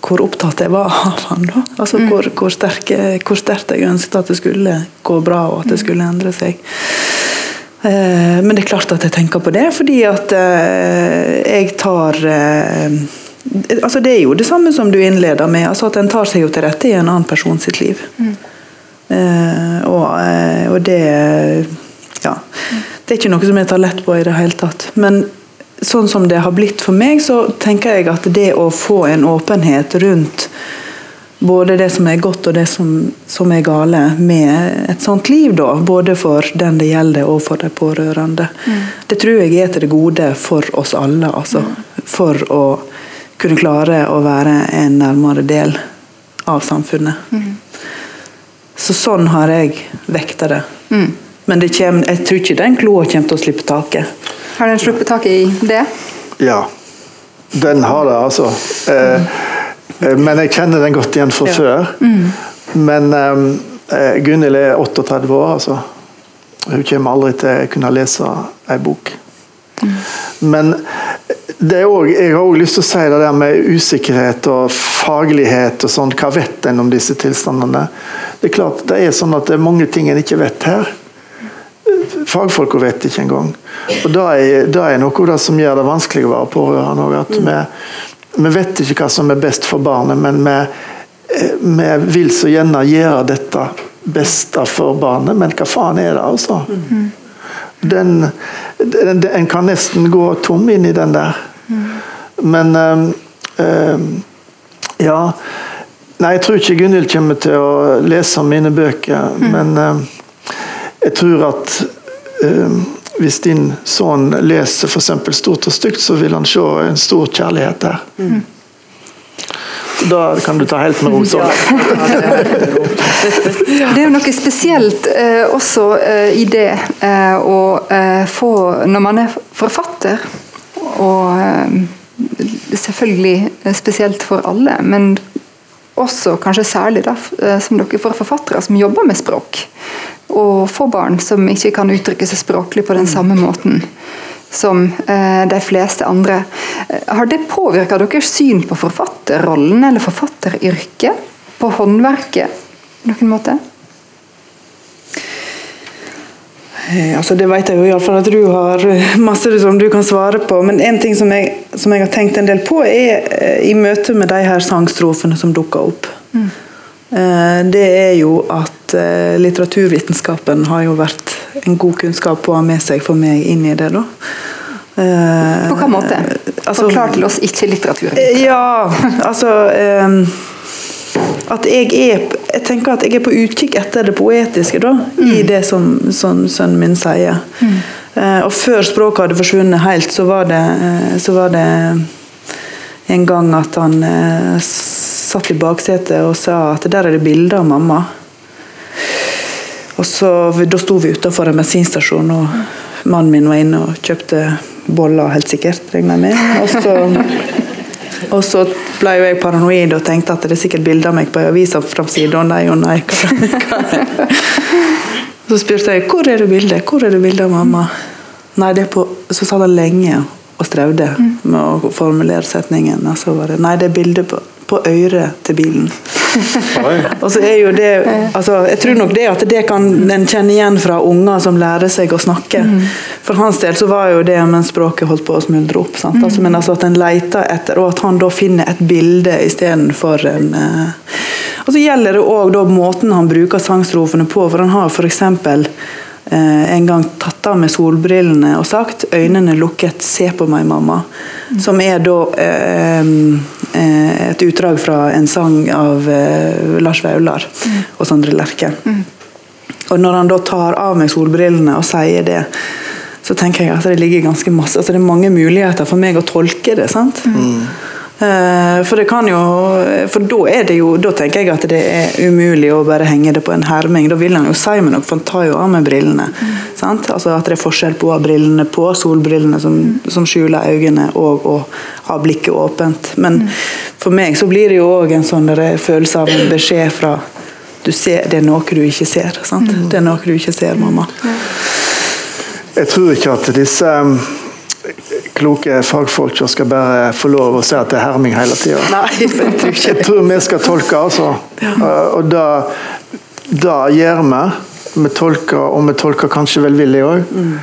hvor opptatt jeg var av han da. Altså hvor, hvor, sterke, hvor sterkt jeg ønsket at det skulle gå bra, og at det skulle endre seg. Eh, men det er klart at jeg tenker på det, fordi at eh, jeg tar eh, altså Det er jo det samme som du innleder med, altså at en tar seg jo til rette i en annen person sitt liv. Eh, og, eh, og det Ja. Det er ikke noe som jeg tar lett på i det hele tatt. Men sånn som det har blitt for meg, så tenker jeg at det å få en åpenhet rundt både det som er godt og det som, som er gale med et sånt liv, da, både for den det gjelder og for de pårørende, mm. det tror jeg er til det gode for oss alle. Altså, mm. For å kunne klare å være en nærmere del av samfunnet. Mm. Så sånn har jeg vekta det. Mm. Men det kommer, jeg tror ikke den kloa kommer til å slippe taket. Har den sluppet taket i det? Ja. Den har det, altså. Eh, eh men jeg kjenner den godt igjen fra ja. før. Mm. Men eh, Gunhild er 38 år, altså. Hun kommer aldri til å kunne lese ei bok. Mm. Men også, jeg har òg lyst til å si det der med usikkerhet og faglighet og sånn. Hva vet en om disse tilstandene? Det er klart det er sånn at det er mange ting en ikke vet her. Fagfolka vet ikke engang. Og det er, det er noe det som gjør det vanskelig å være pårørende. At vi, vi, vet ikke hva som er best for barnet, men vi, vi vil så gjerne gjøre dette beste for barnet. Men hva faen er det, altså? Den, den, en kan nesten gå tom inn i den der. Men øh, øh, Ja. Nei, jeg tror ikke Gunhild kommer til å lese mine bøker, mm. men øh, jeg tror at hvis din sønn leser f.eks. Stort og stygt, så vil han se en stor kjærlighet der. Mm. Da kan du ta helt med ro. det er jo noe spesielt eh, også eh, i det eh, å eh, få Når man er forfatter, og eh, selvfølgelig spesielt for alle, men også kanskje særlig da, eh, som dere for forfattere som jobber med språk og for barn som ikke kan uttrykke seg språklig på den samme måten som eh, de fleste andre. Eh, har det påvirka deres syn på forfatterrollen eller forfatteryrket? På håndverket på noen måte? Eh, altså Det vet jeg jo iallfall at du har masse som du kan svare på. Men en ting som jeg, som jeg har tenkt en del på, er i møte med de her sangstrofene som dukker opp. Mm. Det er jo at Eh, litteraturvitenskapen har jo vært en god kunnskap å ha med seg for meg inn i det. da. Eh, På hvilken måte? Altså, Forklar til oss ikke-litteraturen. Ja, altså At jeg er Jeg tenker at jeg er på utkikk etter det poetiske da, mm. i det som, som, sønnen min sier. Mm. Eh, og før språket hadde forsvunnet helt, så var det, uh, så var det en gang at han eh, satt i baksetet og sa at der er det bilder av mamma. Og så, Da sto vi utenfor en bensinstasjon, og mannen min var inne og kjøpte boller, helt sikkert, regner jeg med. Og så, og så ble jo jeg paranoid og tenkte at det er sikkert bilder av meg på avisframsida. Og nei og nei. Så spurte jeg hvor er det bildet Hvor er det bildet av mamma. Nei, det er på, Så sa de lenge og strevde med å formulere setningen. Og så var det nei, det er bilde på, på øret til bilen. og så er jo det altså, Jeg tror nok det at det kan en kjenne igjen fra unger som lærer seg å snakke. Mm. For hans del så var jo det mens språket holdt på å smuldre opp. Mm. Altså, men altså at en leter etter, og at han da finner et bilde istedenfor en eh, Og så gjelder det òg måten han bruker sangstrofene på, for han har f.eks. Eh, en gang tatt av med solbrillene og sagt 'øynene lukket, se på meg, mamma'. Mm. Som er da eh, et utdrag fra en sang av eh, Lars Vaular mm. og Sondre Lerche. Mm. Og når han da tar av meg solbrillene og sier det, så tenker jeg at det ligger ganske masse altså Det er mange muligheter for meg å tolke det. sant? Mm. Eh, for det kan jo For da er det jo Da tenker jeg at det er umulig å bare henge det på en herming. Da vil han jo si meg noe, for han tar jo av meg brillene. Mm. Altså At det er forskjell på å ha brillene på, solbrillene som, mm. som skjuler øynene, og å ha blikket åpent. Men mm. for meg så blir det jo òg en sånn følelse av en beskjed fra du ser, Det er noe du ikke ser. Sant? Mm. Det er noe du ikke ser, mamma. Jeg tror ikke at disse kloke fagfolk som skal bare få lov å si at det er herming hele tida. Jeg tror vi skal tolke, altså. Og da, da gjør vi. Vi tolker, og vi tolker kanskje velvillig òg. Mm.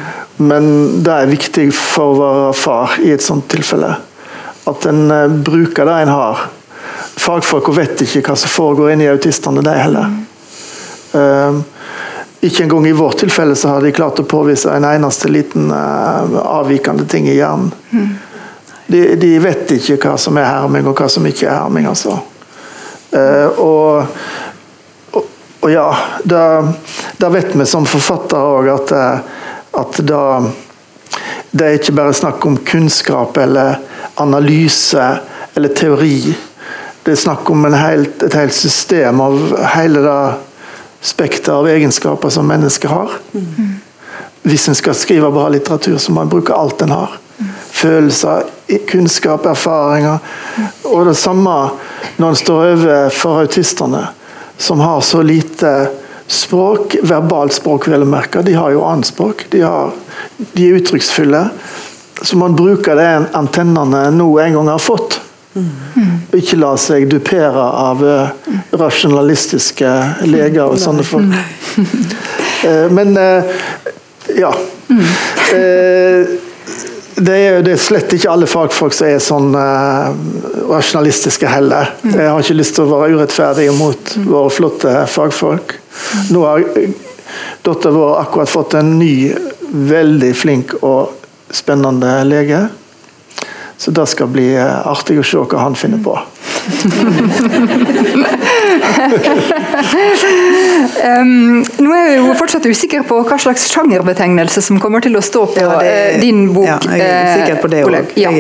Men det er viktig for å være far i et sånt tilfelle. At en uh, bruker det en har. Fagfolk vet ikke hva som foregår inni autistene, de heller. Mm. Ikke engang i vårt tilfelle så har de klart å påvise en eneste liten uh, avvikende ting i hjernen. De, de, vet ikke hva som er herming, og hva som ikke er herming. altså. Uh, og, og, og, ja, da vet vi som forfattere òg at, at da det er ikke bare snakk om kunnskap eller analyse eller teori. Det er snakk om helt, et helt system av hele det spekter av egenskaper som mennesker har. Hvis en skal skrive bra litteratur, så må en bruke alt en har. Følelser, kunnskap, erfaringer. Og det samme når en står overfor autistene, som har så lite språk, verbalt språk vel å merke. De har jo annet språk. De, har, de er uttrykksfulle. Så man bruker de antennene nå en gang har fått. Mm. Ikke la seg dupere av uh, rasjonalistiske leger og sånne folk. Uh, men uh, ja. det er, det er slett ikke alle fagfolk som er sånn rasjonalistiske heller. Jeg har ikke lyst til å være urettferdig mot våre flotte fagfolk. Nå har datteren vår akkurat fått en ny, veldig flink og spennende lege. Så det skal bli eh, artig å se hva han finner på. um, nå er jeg jo fortsatt usikker på hva slags sjangerbetegnelse som kommer til å stå på ja, det, uh, din bok. Ja, jeg er sikker på det òg. Ja.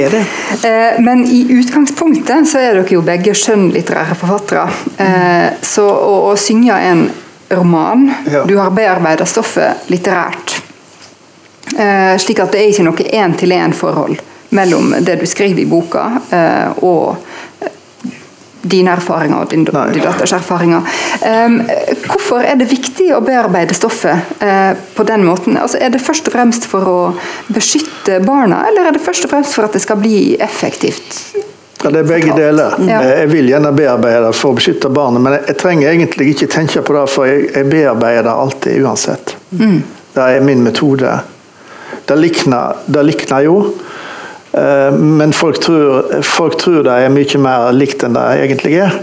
Men i utgangspunktet så er dere jo begge skjønnlitterære forfattere. Så å, å synge en roman ja. Du har bearbeida stoffet litterært. slik at det er ikke noe én-til-én-forhold mellom det du skriver i boka eh, og dine erfaringer og din, din datters erfaringer. Um, hvorfor er det viktig å bearbeide stoffet uh, på den måten? Altså, er det først og fremst for å beskytte barna, eller er det først og fremst for at det skal bli effektivt? Ja, Det er begge deler. Jeg vil gjerne bearbeide for å beskytte barnet, men jeg trenger egentlig ikke tenke på det, for jeg, bearbeider alltid uansett. Mm. Det er min metode. Det likner, det likner jo. Eh, men folk tror, folk tror det er mye mer likt enn det egentlig er.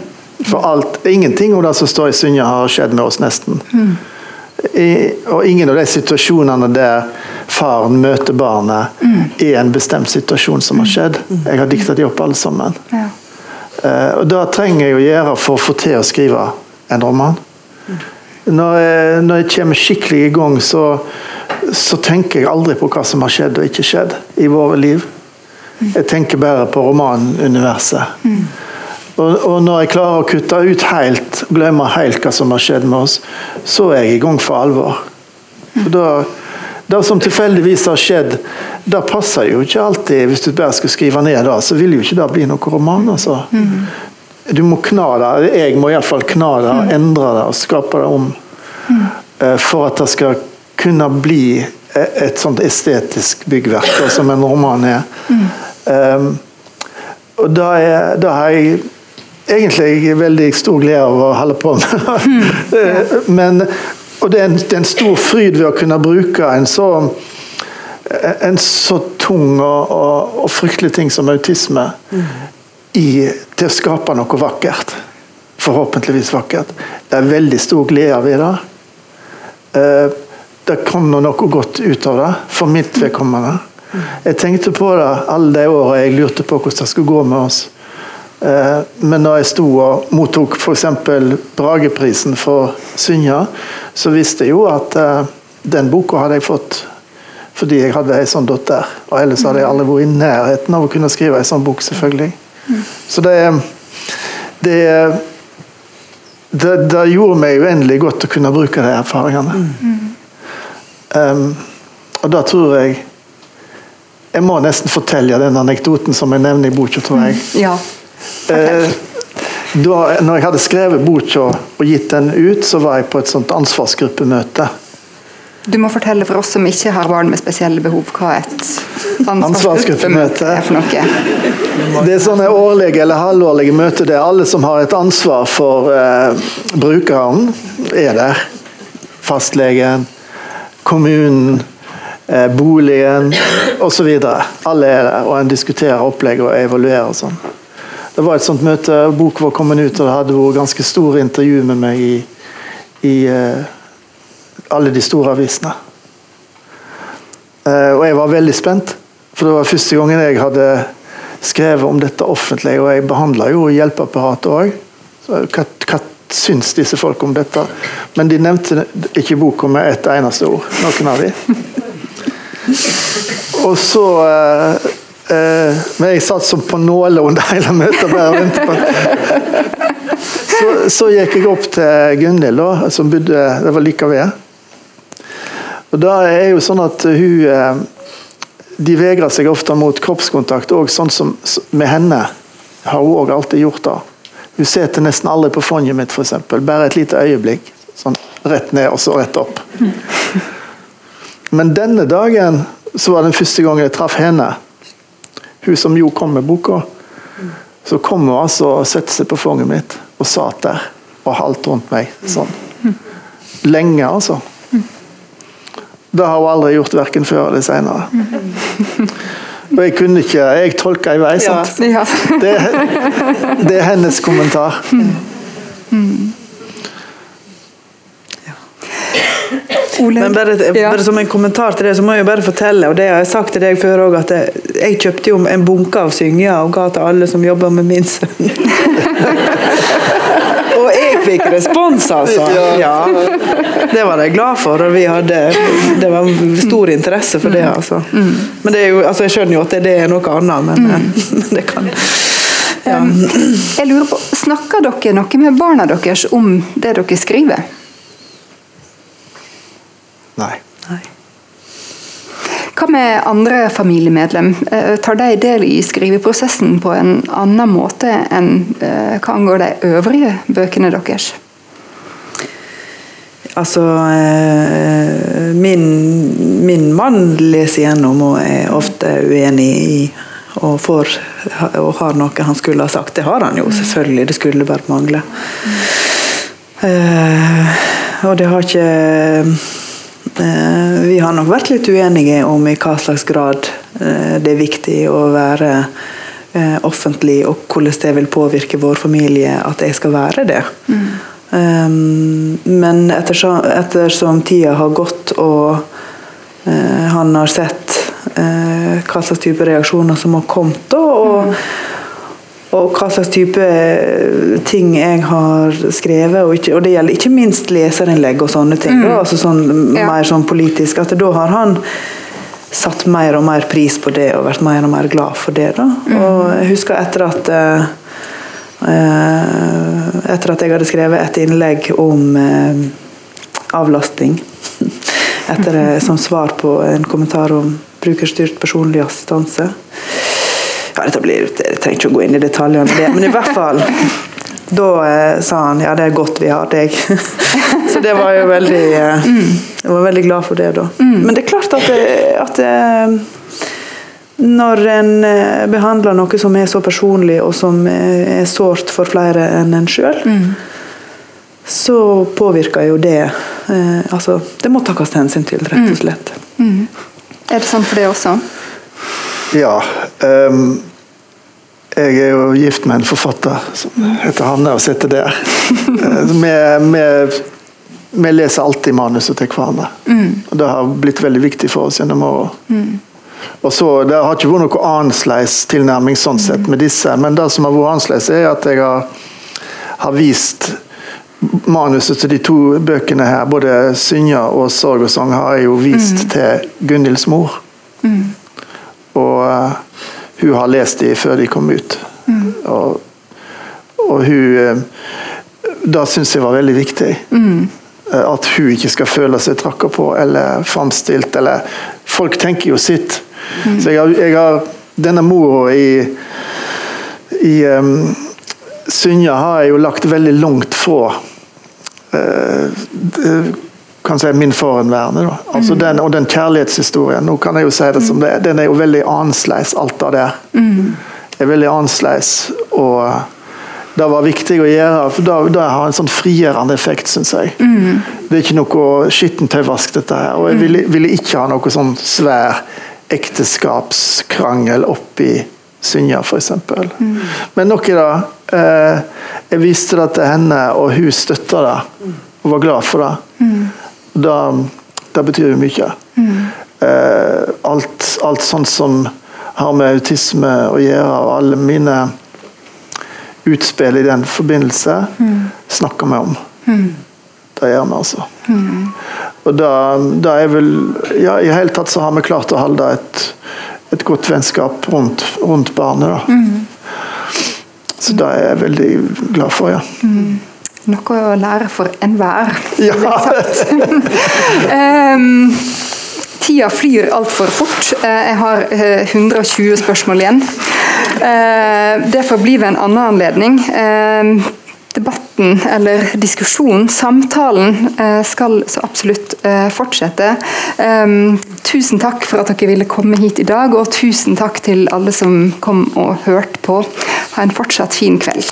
For alt, ingenting av det som står i Synja har skjedd med oss, nesten. Mm. I, og ingen av de situasjonene der faren møter barnet, mm. er en bestemt situasjon som har skjedd. Mm. Jeg har dikta de opp alle sammen. Ja. Uh, og Det trenger jeg å gjøre for å få til å skrive en roman. Når, jeg, når jeg kommer skikkelig i gang, så, så tenker jeg aldri på hva som har skjedd og ikke skjedd i våre liv. Jeg tenker bare på romanuniverset. Mm. Og, og, når jeg klarer å kutte ut helt, glemme helt hva som har skjedd med oss, så er jeg i gang for alvor. For da, Det som tilfeldigvis har skjedd, det passer jo ikke alltid. Hvis du bare skulle skrive ned det, så vil jo ikke det bli noen roman. altså. Du må kna det. Jeg må iallfall kna det, endre det og skape det om. Mm. for at det skal kunne bli et sånt estetisk byggverk, som en roman er. Um, og da, er, da har jeg egentlig veldig stor glede av å holde på med det. Men, og det er, en, det er, en, stor fryd ved å kunne bruke en så, en så tung og, og, og fryktelig ting som autisme mm. i, til å skape noe vakkert. Forhåpentligvis vakkert. Det er veldig stor glede ved det. Uh, det kom noe godt ut av det, for mitt vedkommende. Jeg tenkte på det alle de åra jeg lurte på hvordan det skulle gå med oss. Eh, men når jeg sto og mottok f.eks. Brageprisen for Synja, så visste jeg jo at eh, den boka hadde jeg fått fordi jeg hadde ei sånn datter. Og ellers hadde jeg aldri vært i nærheten av å kunne skrive ei sånn bok, selvfølgelig. Så det, det, det, det gjorde meg uendelig godt å kunne bruke de erfaringene. Um, og da tror jeg Jeg må nesten fortelle den anekdoten som jeg nevner i boka, tror jeg. Mm. Ja. Uh, da når jeg hadde skrevet boka og gitt den ut, så var jeg på et sånt ansvarsgruppemøte. Du må fortelle for oss som ikke har barn med spesielle behov, hva et ansvarsgruppemøte er for noe. Det er sånne årlige eller halvårlige møter der alle som har et ansvar for eh, brukeren, er der. Fastlegen, kommunen, eh, boligen osv. Alle er der, og en diskuterer opplegg og evaluerer og sånn. Det var et sånt møte, boka var kommet ut, og det hadde vært ganske store intervju med meg i, i, eh, alle de store avisene. Eh, og jeg var veldig spent, for det var første gangen jeg hadde skrevet om dette offentlig, og jeg behandla jo hjelpeapparatet òg. Hva, hva syns disse folk om dette? Men de nevnte ikke boka med et eneste ord, noen av de. Og så eh, eh, Men jeg satt som på nåler under hele møtet. så, så gikk jeg opp til Gunhild, som bodde Det var like ved. Og da er jo sånn at hun eh, De vegrer seg ofte mot kroppskontakt, og sånn som med henne har hun òg alltid gjort det. Hun sitter nesten aldri på fanget mitt, f.eks. Bare et lite øyeblikk. Sånn rett ned og så rett opp. Men denne dagen så var den første gang jeg traff henne. Hun som jo kom med boka. Så kom hun altså og satte seg på fanget mitt og satt der og halvt rundt meg. sånn. Lenge, altså. Det har hun aldri gjort, verken før eller senere. Og jeg kunne ikke Jeg tolka i vei, sant. Ja. Det, det er hennes kommentar. Ole, Men bare, bare som en kommentar til det, så må jeg bare fortelle, og det har jeg sagt til deg før òg, at jeg, kjøpte jo en bunke av synger og ga til alle som jobber med min sønn. og jeg fikk respons, altså. Ja. Det var jeg glad for, og vi hadde Det var stor interesse for det, altså. Men det jo, altså, jeg skjønner jo at det er noe annet, men men det kan ja. Um, jeg lurer på, Snakker dere noe med barna deres om det dere skriver? Nei. Nei. Hva med andre familiemedlem? Eh, Tar de del i skriveprosessen på en annen måte enn eh, hva angår de øvrige bøkene deres? Altså eh, min, min mann leser gjennom og er ofte uenig i og, får, og har noe han skulle ha sagt. Det har han jo, selvfølgelig. Det skulle bare mangle. Eh, og det har ikke Vi har nok vært litt uenige om i hva slags grad eh, det er viktig å være eh, offentlig, og hvordan det vil påvirke vår familie at jeg skal være det. Um, men ettersom, ettersom tida har gått og eh, han har sett eh, hva slags type reaksjoner som har kommet, da, og, og hva slags type eh, ting jeg har skrevet, og, ikke, og det gjelder ikke minst leserinnlegg og sånne ting, da, altså sånn, Ja. mer sånn politisk, at da har han satt mer og mer pris på det og vært mer og mer glad for det. Da. Og jeg husker etter at eh, eh, etter at jeg hadde skrevet et innlegg om eh, avlastning etter, eh, som svar på en kommentar om brukerstyrt personlig assistanse. Ja, dette blir, jeg trenger ikke å gå inn i detaljene, det, men i hvert fall da eh, sa han ja, det er godt vi har deg. Så det var jo veldig eh, Jeg var veldig glad for det, da. Men det er klart at, at det, når en eh, behandler noe som er så personlig, og som eh, er sårt for flere enn en sjøl, så påvirker jo det eh, Altså, det må takkes hensyn til, rett og slett. Er det sånn for det også? Ja. Ehm, jeg er jo gift med en forfatter som heter Hanne, og sitter der. Eh, vi- leser alltid manuset til hverandre. Og Det har blitt veldig viktig for oss gjennom åra. Og så, Det har ikke vært noe annerledes tilnærming sånn sett med disse, men det som har vært annerledes, er at jeg har, har vist manuset til de to bøkene her, både 'Synja' og 'Sorg og sang', har jeg jo vist til Gunhilds mor. Og eh, hun har lest de før de kom ut. Og, og hun uh, Det syns jeg var veldig viktig. Mm. At hun ikke skal føle seg tråkka på eller framstilt. Eller Folk tenker jo sitt. Så jeg har, jeg har Denne mora i, i um, Synja har jeg jo lagt veldig langt fra Uh, det- kan si min forhenværende. da. Altså den, og den kjærlighetshistorien, nå kan jeg jo si det som det er, den er jo veldig annerledes, alt det Mm. Det er veldig annerledes. Og det var viktig å gjøre, for da, det har en sånn frigjørende effekt, syns jeg. Det er ikke noe skittentøyvask, dette her. Og jeg ville, ville ikke ha noe sånn svær ekteskapskrangel oppi Synja, f.eks. Men nok i det. Eh, jeg viste det til henne, og hun støtta det. Og var glad for det. Det, det betyr jo mye. Mm. alt, alt sånt som har med autisme å gjøre, og alle mine utspill i den forbindelse, snakker vi om. Det gjør vi, altså. Og da, da er vel ja, I hele tatt så har vi klart å holde et, et godt vennskap rundt, rundt barnet. da. Så det er jeg veldig glad for, ja. Noe å lære for enhver. Ja. Em, tida flyr altfor fort. Eh, Jeg har eh, 120 spørsmål igjen. Eh, Det får bli ved en annen anledning. Em, Debatten, eller diskusjonen, samtalen, eh, skal så absolutt eh, fortsette. Em, Tusen takk for at dere ville komme hit i dag, og tusen takk til alle som kom og hørte på. Ha en fortsatt fin kveld.